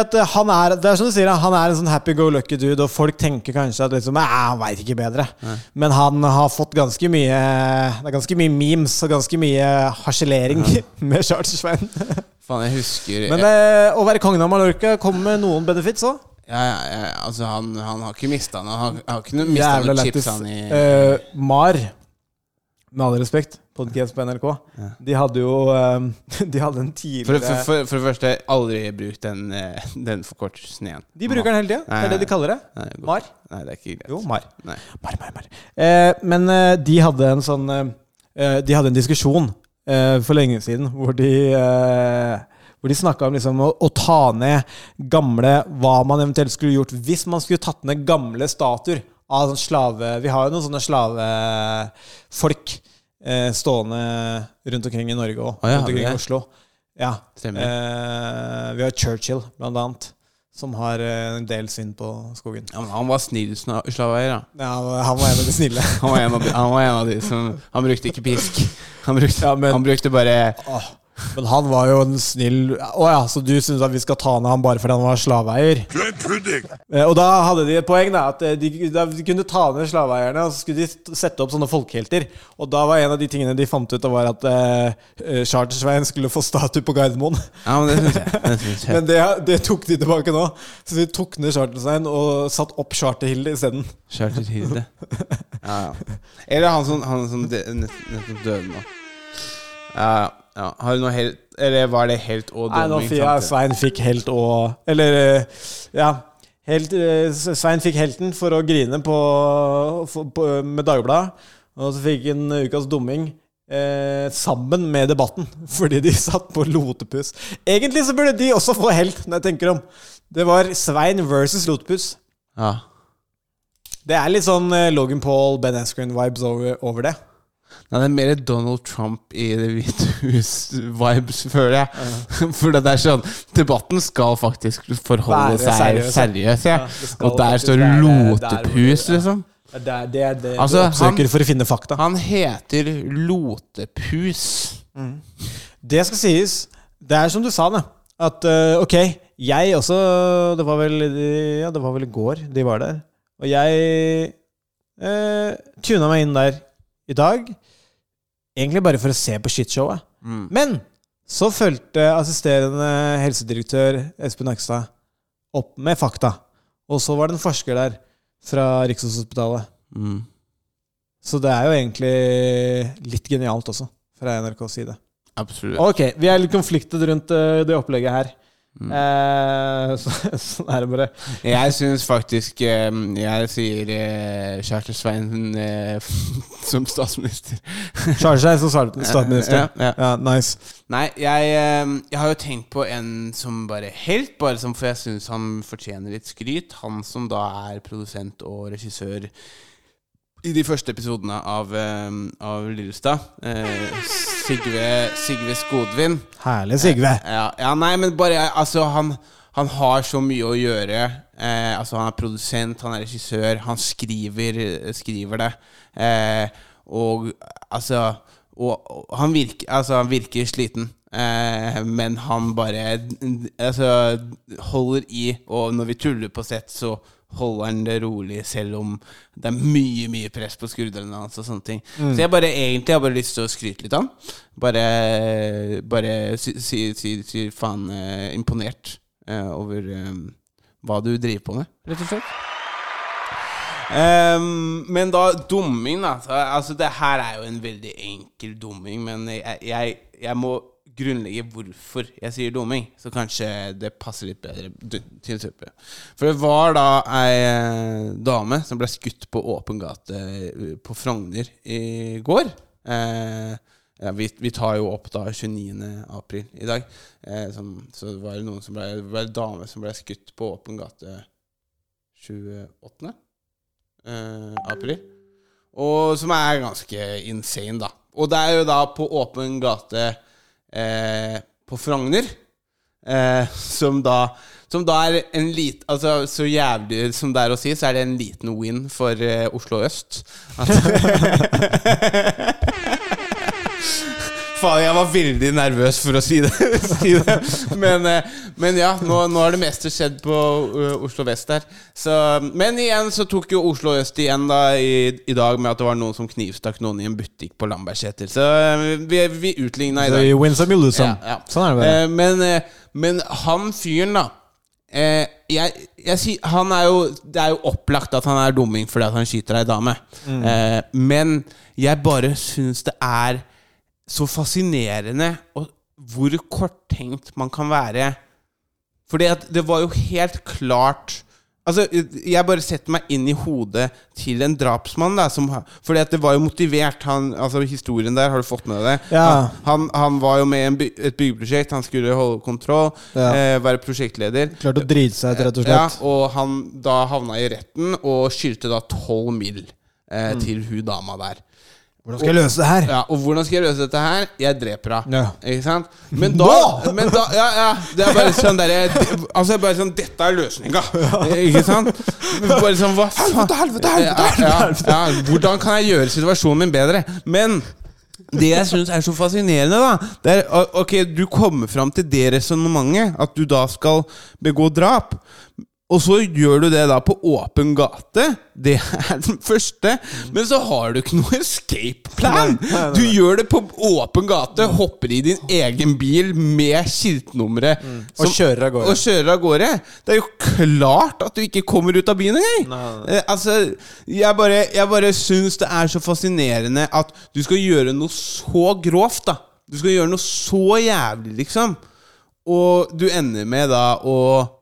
at eh, han er Det er som du sier, han er en sånn happy-go-lucky dude, og folk tenker kanskje at liksom, han veit ikke bedre. Men han har fått ganske mye Det er ganske mye memes og ganske mye harselering med Charter-Svein. Faen, jeg husker Men eh, å være kongen av Mallorca kommer med noen benefits òg. ja, ja, ja, altså han, han har ikke mista noe. Han har, har ikke mista noe chips han i uh, Mar, med all respekt, podcast på NRK. De hadde jo eh, De hadde en tidligere for, for, for det første, aldri bruk den, eh, den forkortelsen igjen. De bruker den hele tida. Det er det de kaller det. Nei. Mar. Nei, det er ikke greit. Jo, Mar. Nei. Mar, mar, mar. Eh, men eh, de hadde en sånn eh, De hadde en diskusjon eh, for lenge siden hvor de eh, hvor de snakka om liksom å, å ta ned gamle Hva man eventuelt skulle gjort hvis man skulle tatt ned gamle statuer av sånn slave... Vi har jo noen sånne slavefolk eh, stående rundt omkring i Norge og Ah, ja, rundt omkring i? Oslo. Ja. Eh, vi har Churchill, blant annet, som har eh, en del synd på skogen. Ja, men han var snill slaveeier, da. Ja, han var en av de snille. Han var, en av de, han var en av de som Han brukte ikke pisk. Han brukte, Ja, men- han brukte bare Åh, men han var jo en snill Å ja, så du syns at vi skal ta ned han bare fordi han var slaveeier? Eh, Og da hadde de et poeng, da. At eh, de, de kunne ta ned slaveeierne, og så skulle de sette opp sånne folkehelter. Og da var en av de tingene de fant ut, var at uh, Chartersveien skulle få statue på Gardermoen. Ja, men det synes jeg. Det synes jeg. Men det, det tok de tilbake nå. Så de tok ned Charter-Svein og satt opp Charterhilde isteden. Charterhilde. Ja, ja. Eller han som, han som nettopp døde nå. Ja, ja. Har du noe helt Eller var det helt og Nei, nå fikk ja, Svein fikk helt og Eller, eh, ja. Helt, eh, Svein fikk helten for å grine på, for, på, med Dagbladet. Og så fikk han ukas dumming eh, sammen med Debatten, fordi de satt på lotepus. Egentlig så burde de også få helt, når jeg tenker om. Det var Svein versus lotepus. Ja. Det er litt sånn eh, Logan Paul, Ben Askren-vibes over, over det. Nei, det er mer Donald Trump i Det hvite hus-vibes, føler jeg. For det er sånn Debatten skal faktisk forholde Være seg seriøs, ja. ja. Ja, Og der står lotepus, liksom. Det er det, det Altså, du oppsøker han- for å finne fakta. Han heter Lotepus. Det skal sies. Det er som du sa, det. At uh, ok, jeg også Det var vel Ja, det var vel i går de var der. Og jeg uh, tuna meg inn der i dag. Egentlig bare for å se på shitshowet. Mm. Men så fulgte assisterende helsedirektør Espen Nakstad opp med fakta. Og så var det en forsker der fra Rikshospitalet. Mm. Så det er jo egentlig litt genialt også, fra NRKs side. Absolutt. Ok, vi er litt konfliktet rundt eh, det opplegget her. Mm. Eh, så, sånn er det bare. Jeg syns faktisk eh, Jeg sier eh, Charter-Svein eh, som statsminister. Charger Svein som statsminister. Ja, ja. Ja, nice. Nei, jeg, eh, jeg har jo tenkt på en som bare helt, bare som for jeg syns han fortjener litt skryt. Han som da er produsent og regissør i de første episodene av, eh, av Lillestad. Eh, Sigve, Sigve Skodvin. Herlig, Sigve. Ja, ja, nei, men bare Altså, han, han har så mye å gjøre. Eh, altså, han er produsent, han er regissør, han skriver, skriver det. Eh, og altså og, og han, virker, altså, han virker sliten. Eh, men han bare altså, holder i, og når vi tuller på sett, så holder han det rolig, selv om det er mye mye press på skuldrene hans. og sånne ting Så jeg bare egentlig har bare lyst til å skryte litt av han. Bare, bare si, si, si, si faen eh, imponert eh, over eh, hva du driver på med, rett og slett. Um, men da dumming, da. Så, altså, det her er jo en veldig enkel dumming, men jeg, jeg, jeg må grunnlegge hvorfor jeg sier dumming, så kanskje det passer litt bedre til. For det var da ei eh, dame som ble skutt på åpen gate eh, på Frogner i går. Eh, ja, vi, vi tar jo opp da 29. april i dag. Eh, som, så det var noen som ble, det var en dame som ble skutt på åpen gate 28. Eh, april. Og som er ganske insane, da. Og det er jo da på åpen gate eh, på Frogner. Eh, som da Som da er en lit... Altså, så jævlig som det er å si, så er det en liten win for eh, Oslo øst. At Faen, jeg var veldig nervøs for å si det. si det. Men, eh, men ja, nå, nå har det meste skjedd på eh, Oslo vest der. Så, men igjen så tok jo Oslo øst igjen da i, i dag med at det var noen som knivstakk noen i en butikk på Lambertseter. Så eh, vi, vi utligna i dag. you win some, you lose some. Ja, ja. Sånn er det bare. Men, men han fyren, da eh, jeg, jeg han er jo, Det er jo opplagt at han er dumming fordi at han skyter ei dame. Mm. Eh, men jeg bare syns det er så fascinerende og hvor korttenkt man kan være. At det var jo helt klart Altså, Jeg bare setter meg inn i hodet til en drapsmann. da som, Fordi at det var jo motivert. Han, altså Historien der, har du fått med deg det? Ja. Han, han var jo med i by, et byggeprosjekt. Han skulle holde kontroll, Ja. eh, være prosjektleder. Klarte å drite seg ut, rett og Ja, slett. og han da havna i retten og skyldte da 12 mill. Eh, Mm. til hun dama der. Hvordan skal jeg løse det her? Ja, Og hvordan skal jeg løse dette her? Jeg dreper henne. Ja. Ikke sant? Men da, men da Ja, ja. Det er bare sånn derre Altså bare sånn Dette er løsninga. Ikke sant? Bare sånn Hva faen? Helvete, helvete, helvete, Ja, ja, ja. Hvordan kan jeg gjøre situasjonen min bedre? Men det jeg syns er så fascinerende, da det er, Ok, du kommer fram til det resonnementet, at du da skal begå drap. Og så gjør du det da på åpen gate. Det er den første. Men så har du ikke noe escape plan. Du gjør det på åpen gate, hopper i din egen bil med skiltnummeret. Mm. Og kjører av gårde. Og kjører av gårde. Det er jo klart at du ikke kommer ut av byen engang! Eh, altså, jeg bare, jeg bare syns det er så fascinerende at du skal gjøre noe så grovt, da. Du skal gjøre noe så jævlig, liksom. Og du ender med da å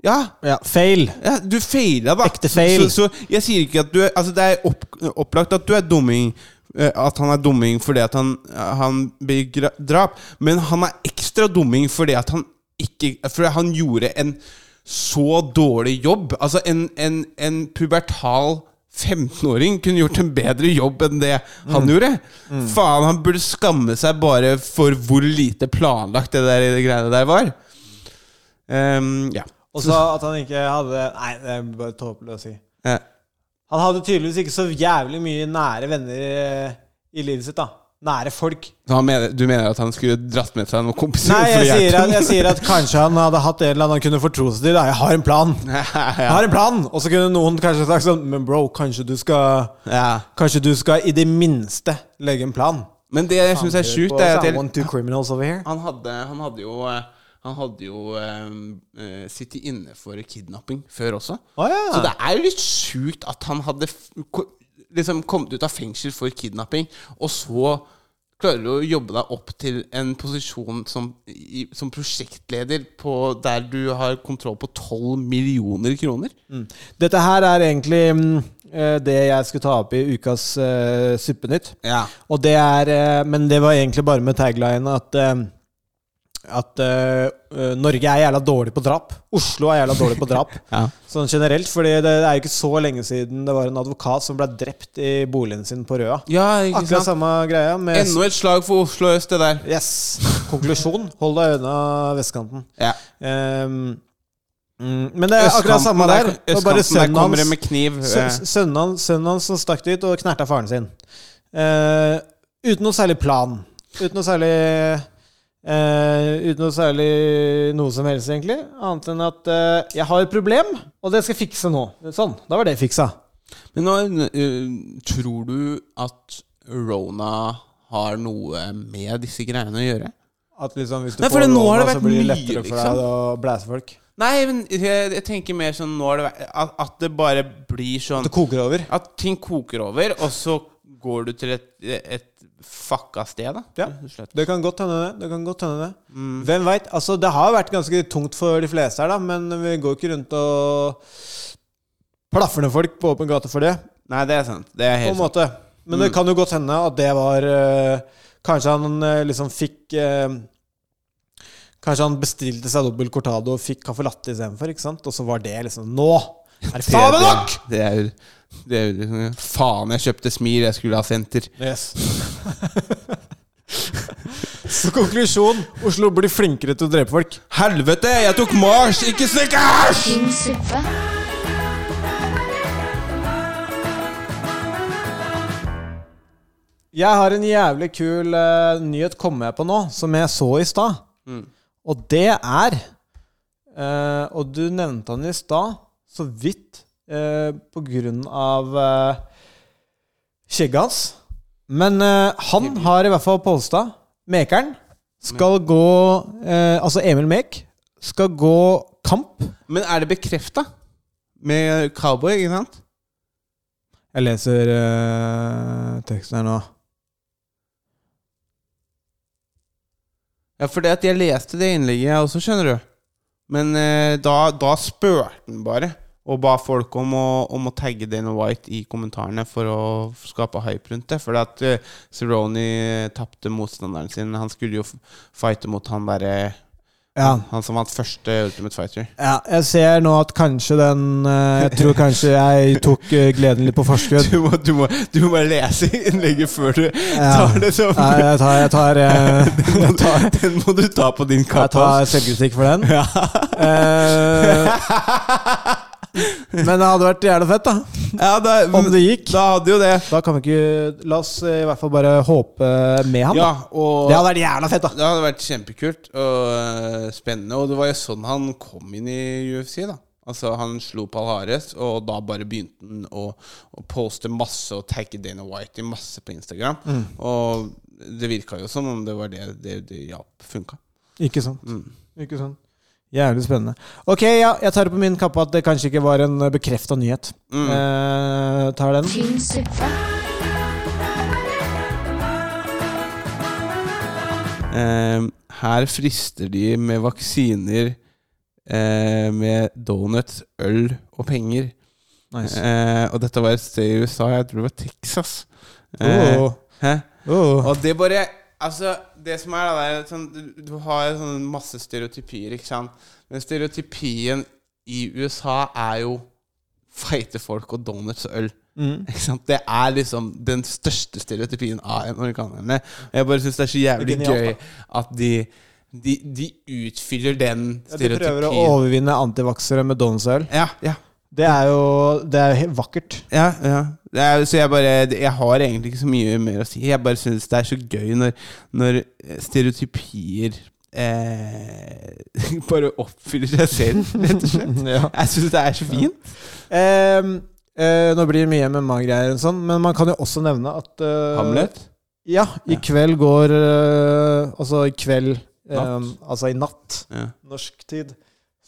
Ja, Ja, feil. ja, du feila, da. Ekte fail. Så, så jeg sier ikke at du er Altså, det er opp, opplagt at du er dumming. eh, At han er dumming fordi at han, han begår drap. Men han er ekstra dumming fordi at han ikke Fordi han gjorde en så dårlig jobb. Altså, en, en, en pubertal 15-åring kunne gjort en bedre jobb enn det han gjorde. Faen, han burde skamme seg bare for hvor lite planlagt det der det greiene der var. Ehm, ja. Og så at han ikke hadde Nei, det er bare tåpelig å si. Ja. Han hadde tydeligvis ikke så jævlig mye nære venner eh, i livet sitt, da. Nære folk. Mener, du mener at han skulle dratt med seg noen kompiser? Nei, jeg sier, at, jeg sier at kanskje han hadde hatt en eller annen han kunne fortro seg til. Da. Jeg har en plan! Jeg ja. har en plan! Og så kunne noen kanskje sagt sånn Men bro, kanskje du skal ja. Kanskje du skal i det minste legge en plan? Men det jeg syns er sjukt, er at jeg, han, hadde, han hadde jo eh, Han hadde jo eh, eh, sittet inne for kidnapping før også. Oh, ja. Så det er jo litt sjukt at han hadde liksom kommet ut av fengsel for kidnapping, og så klarer du å jobbe deg opp til en posisjon som, i, som prosjektleder på, der du har kontroll på 12 millioner kroner. Dette her er egentlig mm, eh, det jeg skulle ta opp i ukas uh, Suppenytt. Ja. Og det er uh, Men det var egentlig bare med tagline at eh, at eh, Norge er jævla dårlig på drap. Oslo er jævla dårlig på drap. Ja. Sånn generelt. Fordi det er jo ikke så lenge siden det var en advokat som ble drept i boligen sin på Røa. ja, Akkurat sant? samme greia. Med Enda et slag for Oslo øst, det der. Yes. Konklusjon. Hold deg unna vestkanten. Ja. Um, men det er akkurat samme der. Det bare sønnen hans, med kniv. eh. sønnen sønnen hans som stakk dit og knerta faren sin. Uh, uten noe særlig plan. Uten noe særlig eh, Uten noe særlig noe som helst, egentlig. Annet enn at uh, jeg har et problem, og det skal jeg fikse nå. Sånn. Da var det fiksa. Men nå, uh, tror du at Rona har noe med disse greiene å gjøre? At liksom hvis du Nei, får Rona, det så blir det lettere for liksom. deg å blæse folk. Nei, men jeg, jeg tenker mer sånn nå har det vært, at, at det bare blir sånn Det koker over. At ting koker over, og så går du til et, et fucka sted, da. Ja. slett. Det kan godt hende det. det, kan godt hende det. Mm. Hvem veit? Altså, det har vært ganske tungt for de fleste her, da, men vi går ikke rundt og plaffer ned folk på åpen gate for det. Nei, det er sant. Det er helt På en måte. Men det Mm. kan jo godt hende at det var eh, Kanskje han eh, liksom fikk eh, Kanskje han bestilte seg dobbel cortado og fikk caffè latte istedenfor. ikke sant? Og så var det liksom Nå er det faen meg nok! Det er jo det er liksom Faen, jeg kjøpte Smir, jeg skulle ha senter. Yes. så konklusjon Oslo blir flinkere til å drepe folk. Helvete, jeg tok Mars, ikke Snickers! Jeg har en jævlig kul uh, nyhet kommer jeg på nå, som jeg så i stad. Mm. Og det er uh, Og du nevnte han i stad, så vidt, eh, på grunn av eh, skjegget hans. Men eh, han har i hvert fall posta Mekeren skal gå eh, Altså Emil Mek skal gå kamp. Men er det bekrefta? Med cowboy, ikke sant? Jeg leser eh, teksten her nå. Ja, for det at jeg leste det innlegget, jeg også, skjønner du. Men eh, da, da spurte han bare. Og ba folk om å, om å tagge Dana White i kommentarene for å skape hype rundt det. For at uh, Cerrone tapte motstanderen sin. Han skulle jo fighte mot han derre Ja. Han som vant første Ultimate Fighter. ja. Jeg ser nå at kanskje den eh, Jeg tror kanskje jeg tok eh, gleden litt på forskudd. Du må, du må, du må lese innlegget før du Ja. tar det som Nei, jeg tar, jeg tar, eh, jeg tar, Den må du ta på din jeg tar selvkritikk for den. Ja. Eh, men det hadde vært jævlig fett, da. Ja, da, Om det gikk. Da hadde jo det. Da kan vi ikke La oss eh, i hvert fall bare håpe med han. Ja, da. og Det hadde vært jævla fett, da. Det hadde vært kjempekult og øh, spennende. Og det var jo sånn han kom inn i UFC. da Altså Han slo Palhares, og da bare begynte han å, å poste masse og tagge Dana White i masse på Instagram. Mm. Og det virka jo som om det var det det, det hjalp funka. Ikke sant. Mm. Ikke sant. Jævlig spennende. Ok, ja, jeg tar det på min kappe at det kanskje ikke var en bekrefta nyhet. Mm. Eh, tar den. Eh, her frister de med vaksiner, eh, med donuts, øl og penger. Nice. Eh, og dette var et sted i USA, jeg tror det var Texas. Eh, Oh. Hæ? Oh. Og det bare Altså, det som er da det er sånn, du, har sånn masse stereotypier, ikke sant? Men stereotypien i USA er jo feite folk og donuts og øl. Mm. Det er liksom den største stereotypien av amerikanerne. Og jeg bare syns det er så jævlig er genialt, gøy at de, de, de utfyller den Ja, de prøver å overvinne antivaksere med donutsøl. Ja, ja. Det er jo Det er vakkert. Ja, ja. Er, så jeg bare Jeg har egentlig ikke så mye mer å si. Jeg bare syns det er så gøy når, når stereotypier eh, bare oppfyller seg selv, rett og slett. ja. Jeg syns det er så fint. Ehm, eh, nå blir det mye MMA-greier, og sånn, men man kan jo også nevne at eh, Hamlet. Ja, i Ja. kveld går eh, Altså i kveld Natt. Altså i natt, Ja. norsk tid,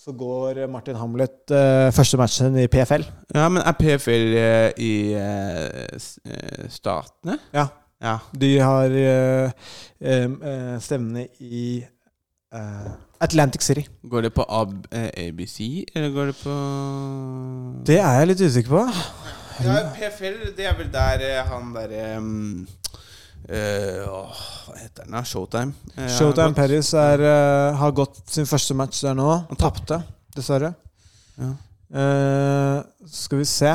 så går Martin Hamlet eh, første matchen i PFL. ja, men er PFL eh, i eh, Statene? Ja. Ja. De har stevne i Atlantic City. Går det på AB, ABC, eller går det på Det er jeg litt usikker på. Ja, PFL, det er vel der han derre um, åh, Hva heter den? Showtime? Uh, Showtime. Paris er, uh, har gått sin første match der nå. Han tapte, dessverre. Ja. Skal vi se.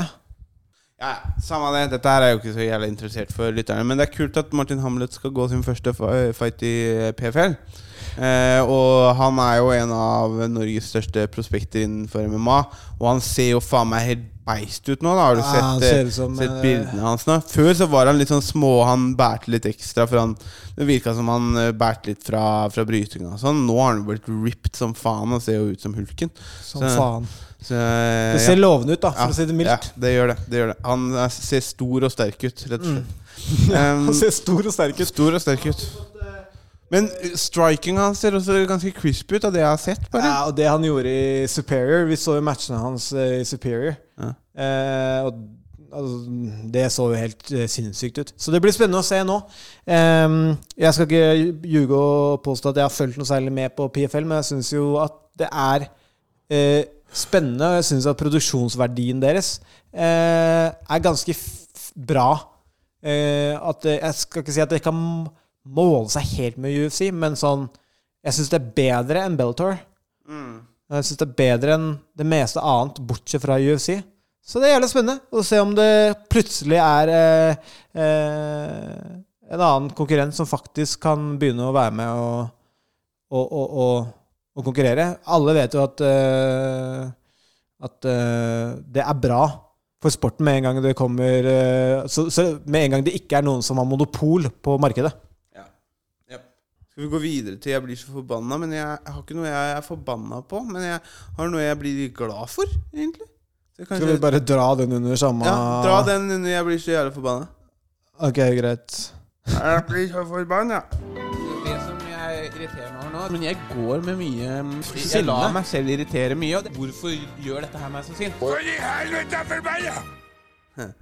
Ja, Samme det. Dette her er jo ikke så jævlig interessert for lytterne. Men det er kult at Martin Hamlet skal gå sin første fight i PFL. Eh, og han er jo en av Norges største prospekter innenfor MMA. Og han ser jo faen meg helt beist ut nå. da Har du Ja, sett, eh, som, sett eh, bildene hans nå? Før så var han litt sånn små, han bærte litt ekstra. For han, det virka som han eh, bærte litt fra, fra brytinga og sånn. Nå har han blitt ripped som faen og ser jo ut som hulken. Som Så- faen. Så, Det ser lovende ut, da, for Ja, å si det mildt. Ja, det gjør det. det, gjør det. Han ser stor og sterk ut, rett og slett. Um, Mm. Han ser stor og sterk ut. Stor og sterk ut. Men uh, strikinga hans ser også ganske crisp ut, av det jeg har sett. bare Ja, og det han gjorde i Superior Vi så jo matchene hans eh, i Superior. Ja. Eh, og altså, det så jo helt eh, sinnssykt ut. Så det blir spennende å se nå. Eh, jeg skal ikke ljuge og påstå at jeg har fulgt noe særlig med på PFL, men jeg syns jo at det er eh, spennende, og jeg syns at produksjonsverdien deres eh, er ganske bra. Eh, at eh, Jeg skal ikke si at det kan måle seg helt med UFC, men sånn Jeg syns det er bedre enn Bellator. Jeg syns det er bedre enn det meste annet, bortsett fra UFC. Så det er jævlig spennende å se om det plutselig er eh, eh, en annen konkurrent som faktisk kan begynne å være med og, og, og, og, og konkurrere. Alle vet jo at, eh, at eh, det er bra for sporten med en gang det kommer eh, så, så Med en gang det ikke er noen som har monopol på markedet. Skal vi gå videre til jeg blir så forbanna? Men jeg, jeg har ikke noe jeg er forbanna på. Men jeg har noe jeg blir glad for, egentlig. Så kanskje- Skal vi bare dra den under samme Ja, dra den under jeg blir så jævlig forbanna. Ok, greit. Jeg blir så forbanna. Det som jeg irriterer meg over nå Men jeg går med mye Jeg lar meg selv irritere mye. Og hvorfor gjør dette her meg så sint? For i helvete, forbanna!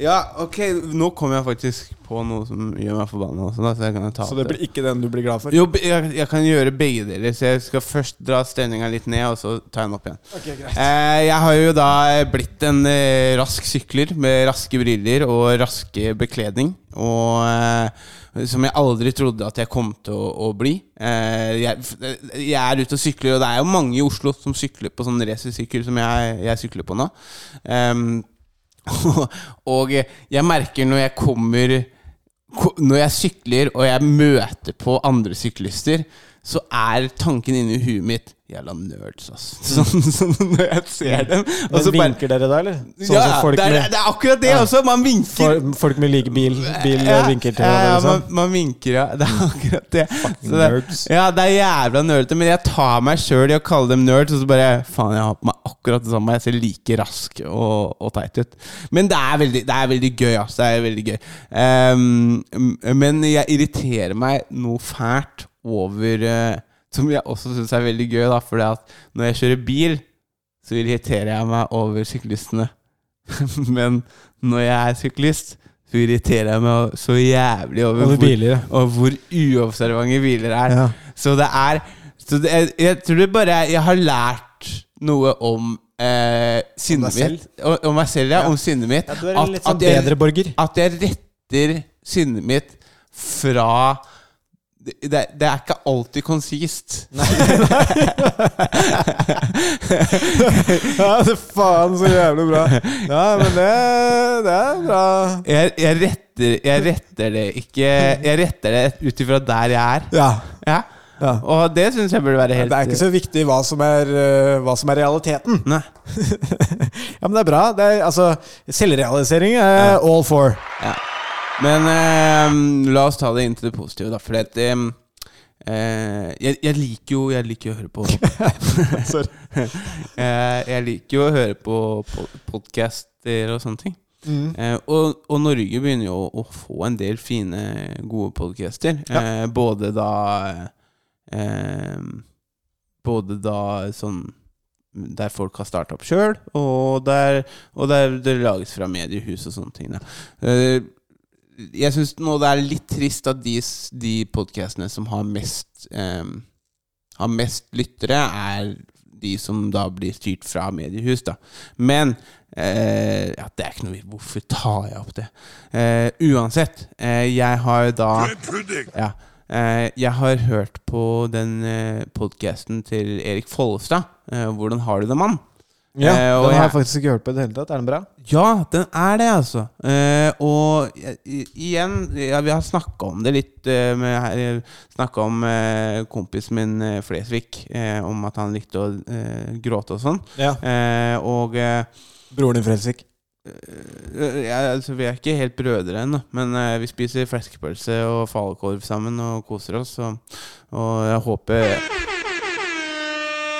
Ja, ok, nå kom jeg faktisk på noe som gjør meg forbanna også, da, så jeg kan ta Så det blir ikke den du blir glad for? Jo, jeg, jeg kan gjøre begge deler, så jeg skal først dra stemninga litt ned, og så ta den opp igjen. Ok, greit. Eh, jeg har jo da blitt en eh, rask sykler med raske briller og raske bekledning. Og eh, som jeg aldri trodde at jeg kom til å, å bli. Jeg, jeg er ute og sykler, og det er jo mange i Oslo som sykler på sånn racersykkel som jeg, jeg sykler på nå. Ehm, og jeg merker når jeg kommer Når jeg sykler og jeg møter på andre syklister, så er tanken inni huet mitt Jævla nerds, ass. Sånn, sånn når jeg ser dem. Men vinker bare- dere da, eller? Sånn ja, det, er, det er akkurat det Ja. også. Man vinker. folk med like bil, bil Ja, vinker til ja, ja, hverandre. man, Liksom. man vinker, ja. Det er akkurat det. Så det nerds. ja, det er jævla nerdete, men jeg tar meg sjøl i å kalle dem nerds, og så bare Faen, jeg har på meg akkurat det samme. Jeg ser like rask og, og teit ut. Men det er veldig, det er veldig gøy, altså. Det er veldig gøy. Um, men jeg irriterer meg noe fælt over eh, Som jeg også syns er veldig gøy, da, fordi at når jeg kjører bil, så irriterer jeg meg over syklistene. Men når jeg er syklist, så irriterer jeg meg så jævlig over, Over hvor, biler, og hvor uobservante biler er. Ja. Så det er så det, jeg, jeg tror det bare Jeg har lært noe om eh, sinnet mitt. Om, om meg selv, ja. Ja. Om sinnet mitt. Ja, du er en At- litt sånn at jeg- bedre borger. At jeg retter sinnet mitt fra det, det, det er ikke alltid konsist. Nei. Ja, det faen så jævlig bra. Ja, men det, det er bra. Jeg, jeg, retter, jeg retter det ikke Jeg retter det ut ifra der jeg er. Ja. Ja. ja. Og det syns jeg burde være helt Det er ikke så viktig hva som er, eh, hva som er realiteten. Nei. Ja, men det er bra. Det er, altså, selvrealisering er all for. Ja. Men eh, la oss ta det inn til det positive, da. For at, eh, eh, jeg, jeg liker jo Jeg liker å høre på. Eh, Jeg liker jo å høre på, podcaster og sånne ting. Mm. Eh, og, og Norge begynner jo å, få en del fine, gode podcaster. Eh, både da eh, Både da sånn der folk har starta opp sjøl, og og der det lages fra mediehus og sånne ting. Da. Jeg syns nå det er litt trist at de, de podkastene som har mest um, Har mest lyttere, er de som da blir styrt fra mediehus, da. Men eh, ja, det er ikke noe Hvorfor tar jeg opp det? Eh, uansett, eh, jeg har da ja, eh, Jeg har hørt på den eh, podkasten til Erik Follestad. Eh, 'Hvordan har du det, mann?' Ja, Eh, den har jeg- faktisk ikke hørt på i det hele tatt. Er den bra? Ja, den er det, altså. Eh, og i- igjen, ja, vi har snakka om det litt eh, med Snakka om eh, kompisen min uh, Flesvig, eh, om at han likte å eh, gråte og sånn. Ja. Eh, og eh, Broren din Frelsvik. eh, ja, altså, Vi er ikke helt brødre ennå, men eh, vi spiser fleskepølse og falukorv sammen og koser oss. Og, og jeg håper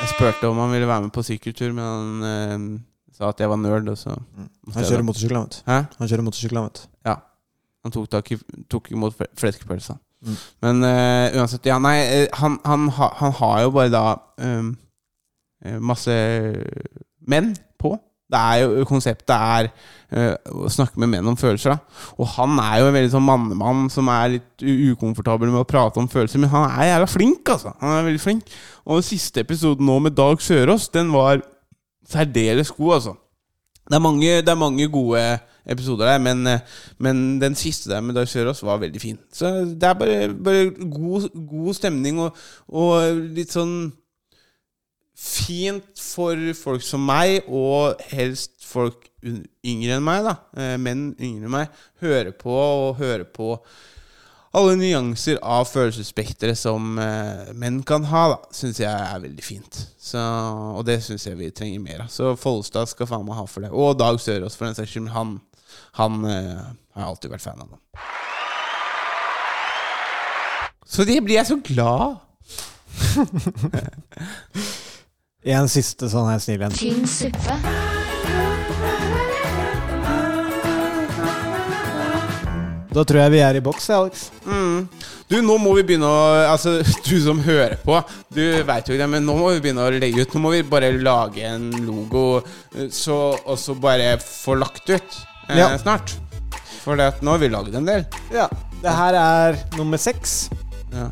Jeg spurte om han ville være med på sykkeltur, men han eh, sa at jeg var nerd. Og så Han kjører motorsykkel, han, vet. Hæ? Han kjører motorsykkel, han, vet du. Han tok, tak i, tok imot fle- fleskepølsa. Mm. Men eh, uansett, ja, nei, eh, han, han, han har jo bare da ehm, eh, masse menn på. Det er jo, Konseptet er uh, å snakke med menn om følelser. da Og han er jo en veldig sånn mannemann som er litt ukomfortabel med å prate om følelser, men han er jævla flink, altså. Han er veldig flink Og den siste episoden nå med Dag Sørås, den var særdeles god, altså. Det er mange, det er mange gode episoder der, men, men den siste der med Dag Sørås var veldig fin. Så det er bare, bare god, god stemning og, og litt sånn fint for folk som meg, og helst folk yngre enn meg, da. Eh, menn yngre enn meg. Høre på og høre på alle nyanser av følelsesspekteret som eh, menn kan ha, da, syns jeg er veldig fint. Så, og det syns jeg vi trenger mer av. Så Follestad skal faen meg ha for det. Og Dag Sørås, for den saks skyld. Han, han eh, har jeg alltid vært fan av. Da. Så det blir jeg så glad En siste sånn her snill en. Tynn suppe. Da tror jeg vi er i boks, Alex. Mm. Du, nå må vi begynne å Altså, du som hører på, du veit jo ikke det, men nå må vi begynne å legge ut. Nå må vi bare lage en logo, så, og så bare få lagt ut eh, Ja. snart. For nå har vi lagd en del. Ja. Det her er nummer seks. Ja.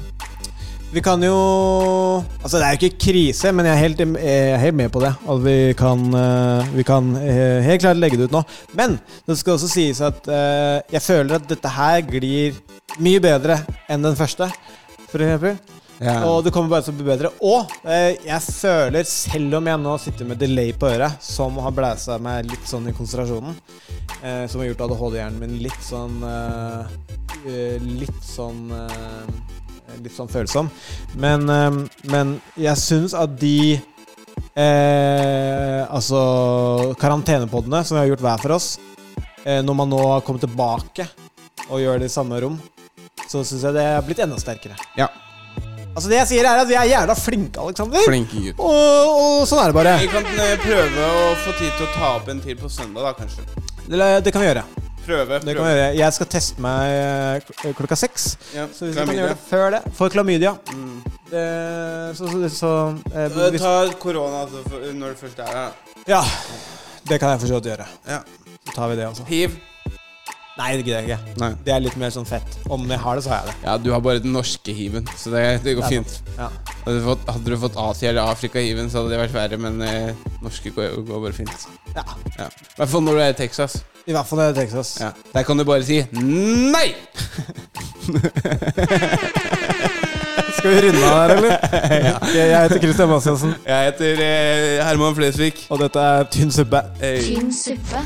Vi kan jo Altså, det er jo ikke krise, men jeg er helt, jeg er helt med på det. At vi kan, eh, vi kan eh, helt klart legge det ut nå. Men det skal også sies at eh, jeg føler at dette her glir mye bedre enn den første, for eksempel. Ja. Og det kommer bare til å bli bedre. Og jeg føler, selv om jeg nå sitter med delay på øret, som har blæsa meg litt sånn i konsentrasjonen, som har gjort ADHD-hjernen min litt sånn Litt sånn Litt sånn følsom. Men, eh, men jeg syns at de eh, Altså karantenepoddene som vi har gjort hver for oss, eh, når man nå har kommet tilbake og gjør det i samme rom, så syns jeg det er blitt enda sterkere. ja. Altså Det jeg sier, er at vi er jævla flinke, Aleksander. Flinke gutt. Og, og sånn er det bare. Vi kan eh, prøve å få tid til å ta opp en til på søndag, da, kanskje. Det, det kan vi gjøre. Prøve. Det kan vi gjøre. Jeg skal teste meg eh, klokka seks. Ja, Så hvis vi kan gjøre det før det For klamydia. Mm. Det, så så, så eh, Ta korona når du først er her. Ja. Det kan jeg for så vidt gjøre. Ja. Så tar vi det altså. Hiv. Nei, det gidder jeg ikke. Nei. Det er litt mer sånn fett. Om jeg har det, så har jeg det. Ja, du har bare den norske hiven, så det, det går Det fint. Ja. Hadde du fått, hadde du fått Asia- eller Afrika-hiven, så hadde det vært verre, men eh, norske går, går bare fint. ja. Ja. I hvert fall når du er i Texas. I hvert fall når du er i Texas. Ja. Der kan du bare si nei! Skal vi runde av her, eller? ja. Jeg heter Christian Bastiansen, Jeg heter eh, Herman Flesvig. og dette er Tynn suppe. Hey. Tynn suppe.